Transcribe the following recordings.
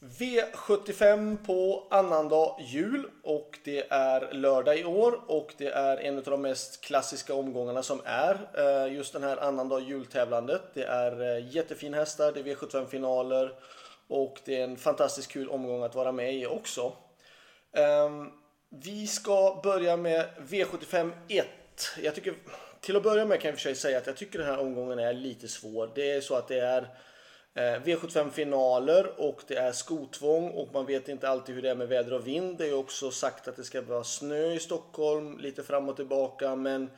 V75 på annandag jul och det är lördag i år och det är en av de mest klassiska omgångarna som är eh, just den här annandag jultävlandet. Det är eh, jättefina hästar, det är V75-finaler och det är en fantastiskt kul omgång att vara med i också. Ehm, vi ska börja med V75 1. Jag tycker, till att börja med kan jag för sig säga att jag tycker den här omgången är lite svår. Det är så att det är Eh, V75-finaler och det är skotvång och man vet inte alltid hur det är med väder och vind. Det är också sagt att det ska vara snö i Stockholm lite fram och tillbaka men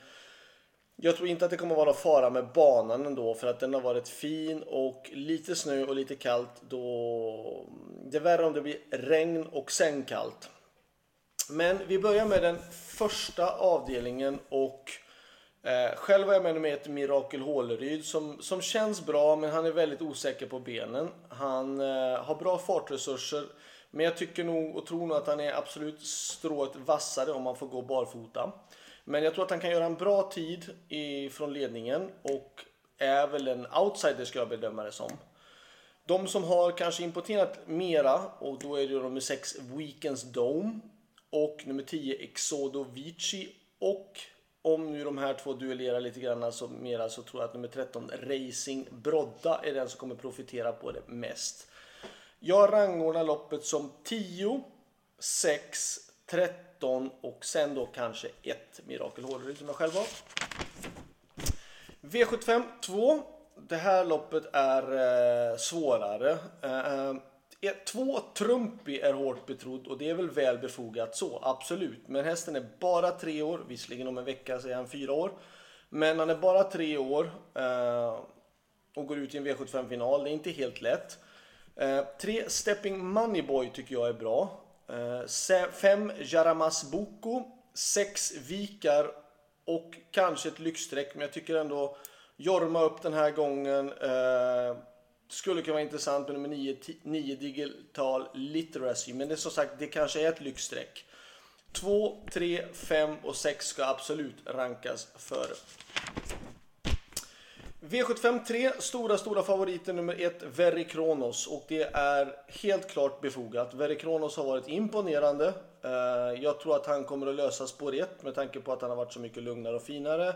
jag tror inte att det kommer vara fara med banan ändå för att den har varit fin och lite snö och lite kallt då det är värre om det blir regn och sen kallt. Men vi börjar med den första avdelningen och Eh, själv har jag med med ett Mirakel Håleryd som, som känns bra men han är väldigt osäker på benen. Han eh, har bra fartresurser men jag tycker nog och tror nog att han är absolut strået vassare om man får gå barfota. Men jag tror att han kan göra en bra tid från ledningen och är väl en outsider ska jag bedöma det som. De som har kanske importerat mera och då är det nummer 6 Weekends Dome och nummer 10 Exodo Vici och om nu de här två duellerar lite grann så mera så tror jag att nummer 13 Racing Brodda är den som kommer profitera på det mest. Jag rangordnar loppet som 10, 6, 13 och sen då kanske ett Mirakel Håleryd som jag själv har. V75 2. Det här loppet är eh, svårare. Eh, eh Två Trumpy är hårt betrodd och det är väl väl befogat så, absolut. Men hästen är bara tre år, visserligen om en vecka så är han fyra år. Men han är bara tre år eh, och går ut i en V75-final. Det är inte helt lätt. Eh, tre Stepping Moneyboy tycker jag är bra. Eh, fem Jaramas Boko. Sex Vikar och kanske ett lyxstreck, men jag tycker ändå Jorma upp den här gången. Eh, skulle kunna vara intressant med nummer 9, 9 digital literacy. Men det är som sagt, det kanske är ett lyxstreck. 2, 3, 5 och 6 ska absolut rankas före. V75 3, stora, stora favoriten nummer 1, Very Kronos. Och det är helt klart befogat. Very Kronos har varit imponerande. Eh, jag tror att han kommer att lösa spår 1 med tanke på att han har varit så mycket lugnare och finare.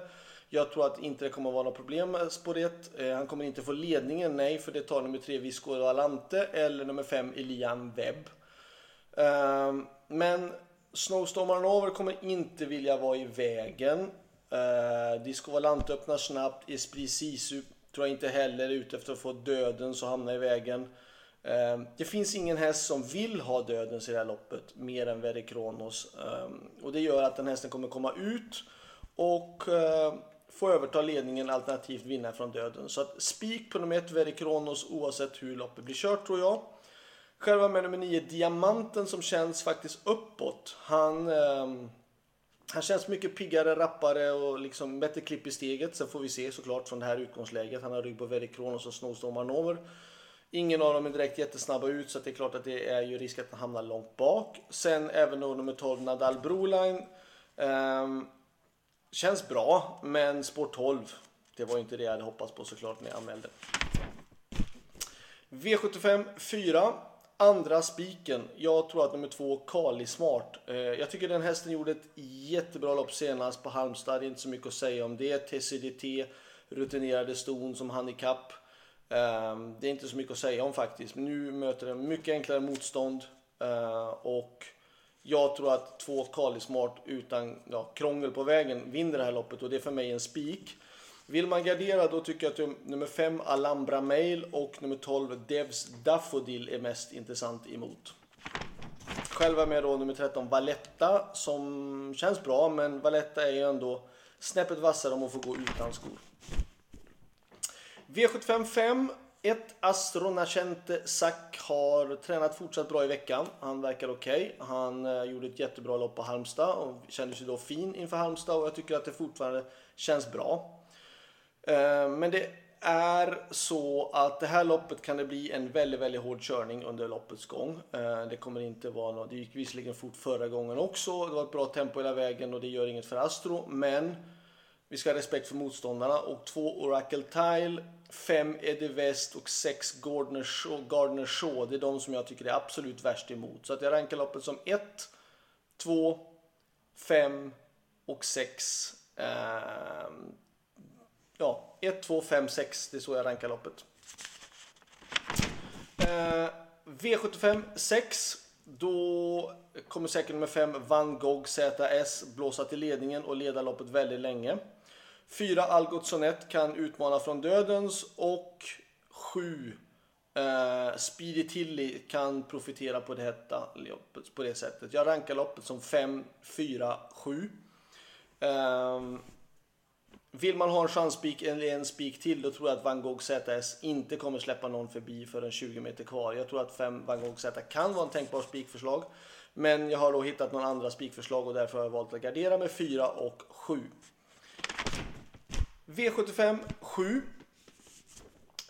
Jag tror att inte det kommer att vara något problem med spår 1. Han kommer inte få ledningen, nej, för det tar nummer 3 Visco Alante eller nummer 5 Elian Webb. Eh, men Snowstorm Arnover kommer inte vilja vara i vägen. Eh, Disco Valante öppnar snabbt. Esprit Sisu tror jag inte heller är ute efter att få döden så hamna i vägen. Eh, det finns ingen häst som vill ha dödens i det här loppet mer än Verre Kronos. Och det gör att den hästen kommer komma ut och få överta ledningen alternativt vinna från döden. Så att spik på nummer ett Veri Kronos oavsett hur loppet blir kört tror jag. Själva med nummer 9 Diamanten som känns faktiskt uppåt. Han, eh, han känns mycket piggare, rappare och liksom bättre klipp i steget. Sen får vi se såklart från det här utgångsläget. Han har rygg på Veri Kronos och Snowstorm Manover. Ingen av dem är direkt jättesnabba ut så det är klart att det är ju risk att han hamnar långt bak. Sen även då nummer 12 Nadal Broline. Um, Känns bra, men spår 12. Det var inte det jag hade hoppats på såklart när jag anmälde. V75 4. Andra spiken. Jag tror att nummer två, Kali Smart. Eh, jag tycker den hästen gjorde ett jättebra lopp senast på Halmstad. Det är inte så mycket att säga om det. TCDT, rutinerade ston som handikapp. Ehm, det är inte så mycket att säga om faktiskt. Nu möter den mycket enklare motstånd. Eh, och jag tror att två Kali Smart utan ja, krångel på vägen vinner det här loppet och det är för mig en spik. Vill man gardera då tycker jag att nummer 5 Alhambra Mail och nummer 12 Devs Daffodil är mest intressant emot. Själv är med då nummer 13 Valletta som känns bra men Valletta är ju ändå snäppet vassare om att få gå utan skor. V75 5 ett Astronacente Sack har tränat fortsatt bra i veckan. Han verkar okej. Okay. Han eh, gjorde ett jättebra lopp på Halmstad och kändes ju då fin inför Halmstad och jag tycker att det fortfarande känns bra. Eh, men det är så att det här loppet kan det bli en väldigt, väldigt hård körning under loppets gång. Eh, det kommer inte vara något. Det gick visserligen fort förra gången också. Det var ett bra tempo hela vägen och det gör inget för Astro, men vi ska ha respekt för motståndarna. Och 2 Oracle Tile, 5 Eddie West och 6 Gardner Shaw, Gardner Shaw. Det är de som jag tycker är absolut värst emot. Så att jag rankar loppet som 1, 2, 5 och 6. Ehm, ja, 1, 2, 5, 6. Det är så jag rankar loppet. Ehm, V75 6. Då kommer säkert nummer 5 Van Gogh ZS blåsa till ledningen och leda loppet väldigt länge. 4 Algot Sonett kan utmana från dödens och 7 eh, Speedy Tilly kan profitera på detta loppet på det sättet. Jag rankar loppet som 5, 4, 7. Um, vill man ha en chansspik eller en spik till då tror jag att Van Gogh ZS inte kommer släppa någon förbi förrän 20 meter kvar. Jag tror att 5 Van Gogh Z kan vara en tänkbar spikförslag. Men jag har då hittat några andra spikförslag och därför har jag valt att gardera med 4 och 7. V75 7.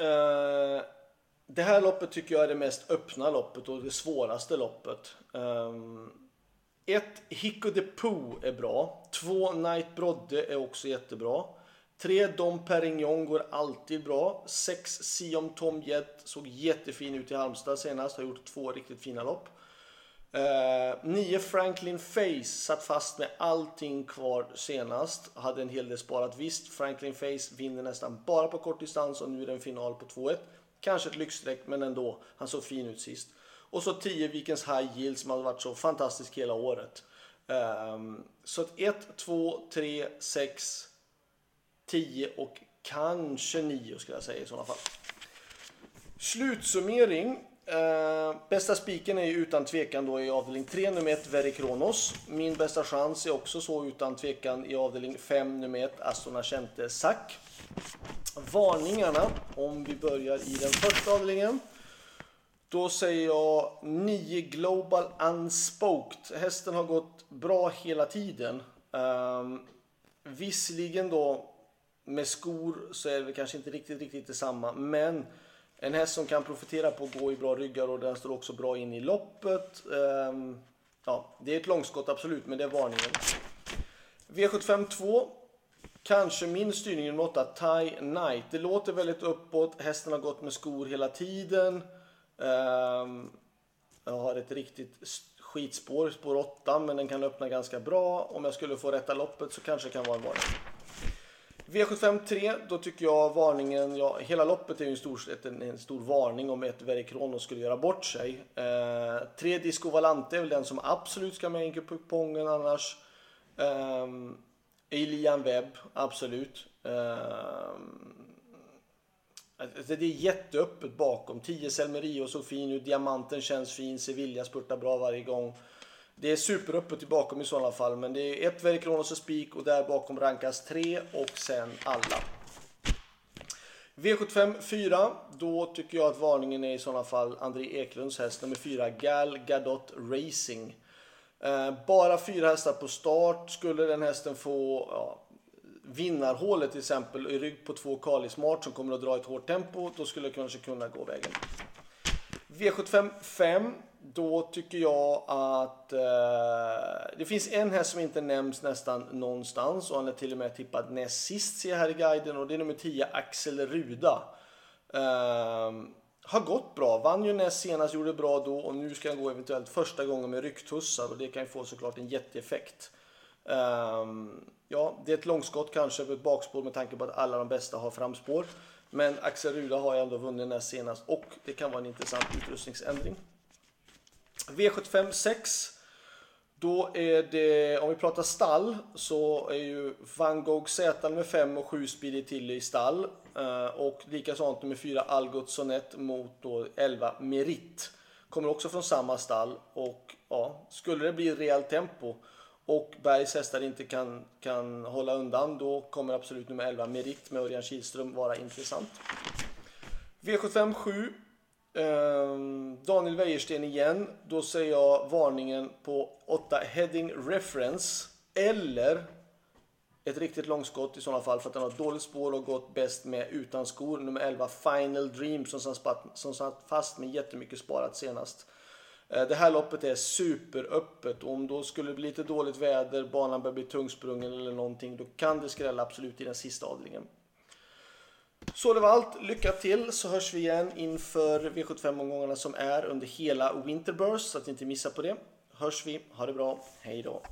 Uh, det här loppet tycker jag är det mest öppna loppet och det svåraste loppet. Um, ett, Hicko de Poo är bra. Två, Night Brodde är också jättebra. 3 Dom Perignon går alltid bra. 6 Siom Tom Jet såg jättefin ut i Halmstad senast. Har gjort två riktigt fina lopp. Eh, 9 Franklin Face satt fast med allting kvar senast. Hade en hel del sparat. Visst, Franklin Face vinner nästan bara på kort distans och nu är det en final på 2-1. Kanske ett lyxstreck, men ändå. Han såg fin ut sist. Och så 10 Vikens High Yield som har varit så fantastisk hela året. Ehm, så att 1, 2, 3, 6, 10 och kanske 9 skulle jag säga i sådana fall. Slutsummering. Eh, bästa spiken är ju utan tvekan då i avdelning 3, nummer 1, Veri Kronos. Min bästa chans är också så utan tvekan i avdelning 5, nummer 1, Aston Ashente Sack. Varningarna, om vi börjar i den första avdelningen. Då säger jag 9 Global Unspoked. Hästen har gått bra hela tiden. Um, visserligen då med skor så är det kanske inte riktigt, riktigt detsamma. Men en häst som kan profitera på att gå i bra ryggar och den står också bra in i loppet. Um, ja, det är ett långskott absolut, men det är varningen. V75 2. Kanske min styrning nummer 8, Thai Knight. Det låter väldigt uppåt. Hästen har gått med skor hela tiden. Um, jag har ett riktigt skitspår, spår 8, men den kan öppna ganska bra. Om jag skulle få rätta loppet så kanske det kan vara en varning. V75 3, då tycker jag varningen, ja, hela loppet är ju en stor, en, en stor varning om ett Verikrono skulle göra bort sig. Eh, tre Disco Valante är väl den som absolut ska med i kupongen annars. Eh, Elian Webb, absolut. Eh, det är jätteöppet bakom. 10 Selmerio såg fin ut, Diamanten känns fin, Sevilla spurtar bra varje gång. Det är superöppet bakom i sådana fall, men det är ett Verikronos och Spik och där bakom rankas tre och sen alla. V75 4, då tycker jag att varningen är i sådana fall André Eklunds häst nummer 4, Gal Gadot Racing. Eh, bara fyra hästar på start. Skulle den hästen få ja, vinnarhålet till exempel i rygg på två Kali Smart som kommer att dra ett hårt tempo, då skulle det kanske kunna gå vägen. V75 5, då tycker jag att eh, det finns en häst som inte nämns nästan någonstans och han är till och med tippad näst sist ser jag här i guiden och det är nummer 10 Axel Ruda. Eh, har gått bra, vann ju näst senast, gjorde bra då och nu ska han gå eventuellt första gången med rycktussar och det kan ju få såklart en jätteeffekt. Eh, ja, det är ett långskott kanske på ett bakspår med tanke på att alla de bästa har framspår. Men Axel Ruda har ju ändå vunnit näst senast och det kan vara en intressant utrustningsändring. V75 6. Då är det, om vi pratar stall, så är ju Van Gogh Z med 5 och 7 Speedy Tilly i stall. Eh, och likasånt nummer 4 Algot Sonett mot då 11 Merit. Kommer också från samma stall och ja, skulle det bli rejält tempo och Bergs hästar inte kan, kan hålla undan, då kommer absolut nummer 11 Merit med Örjan Kihlström vara intressant. V75 7. Ehm, Daniel Wäjersten igen. Då säger jag varningen på 8 Heading Reference. Eller ett riktigt långskott i sådana fall för att den har dåligt spår och gått bäst med utan skor. Nummer 11 Final Dream som satt, som satt fast med jättemycket sparat senast. Eh, det här loppet är superöppet och om då skulle det bli lite dåligt väder, banan börjar bli tungsprungen eller någonting, då kan det skrälla absolut i den sista avdelningen. Så det var allt. Lycka till så hörs vi igen inför V75-omgångarna som är under hela Winterburst så att ni inte missar på det. Hörs vi. Ha det bra. Hej då.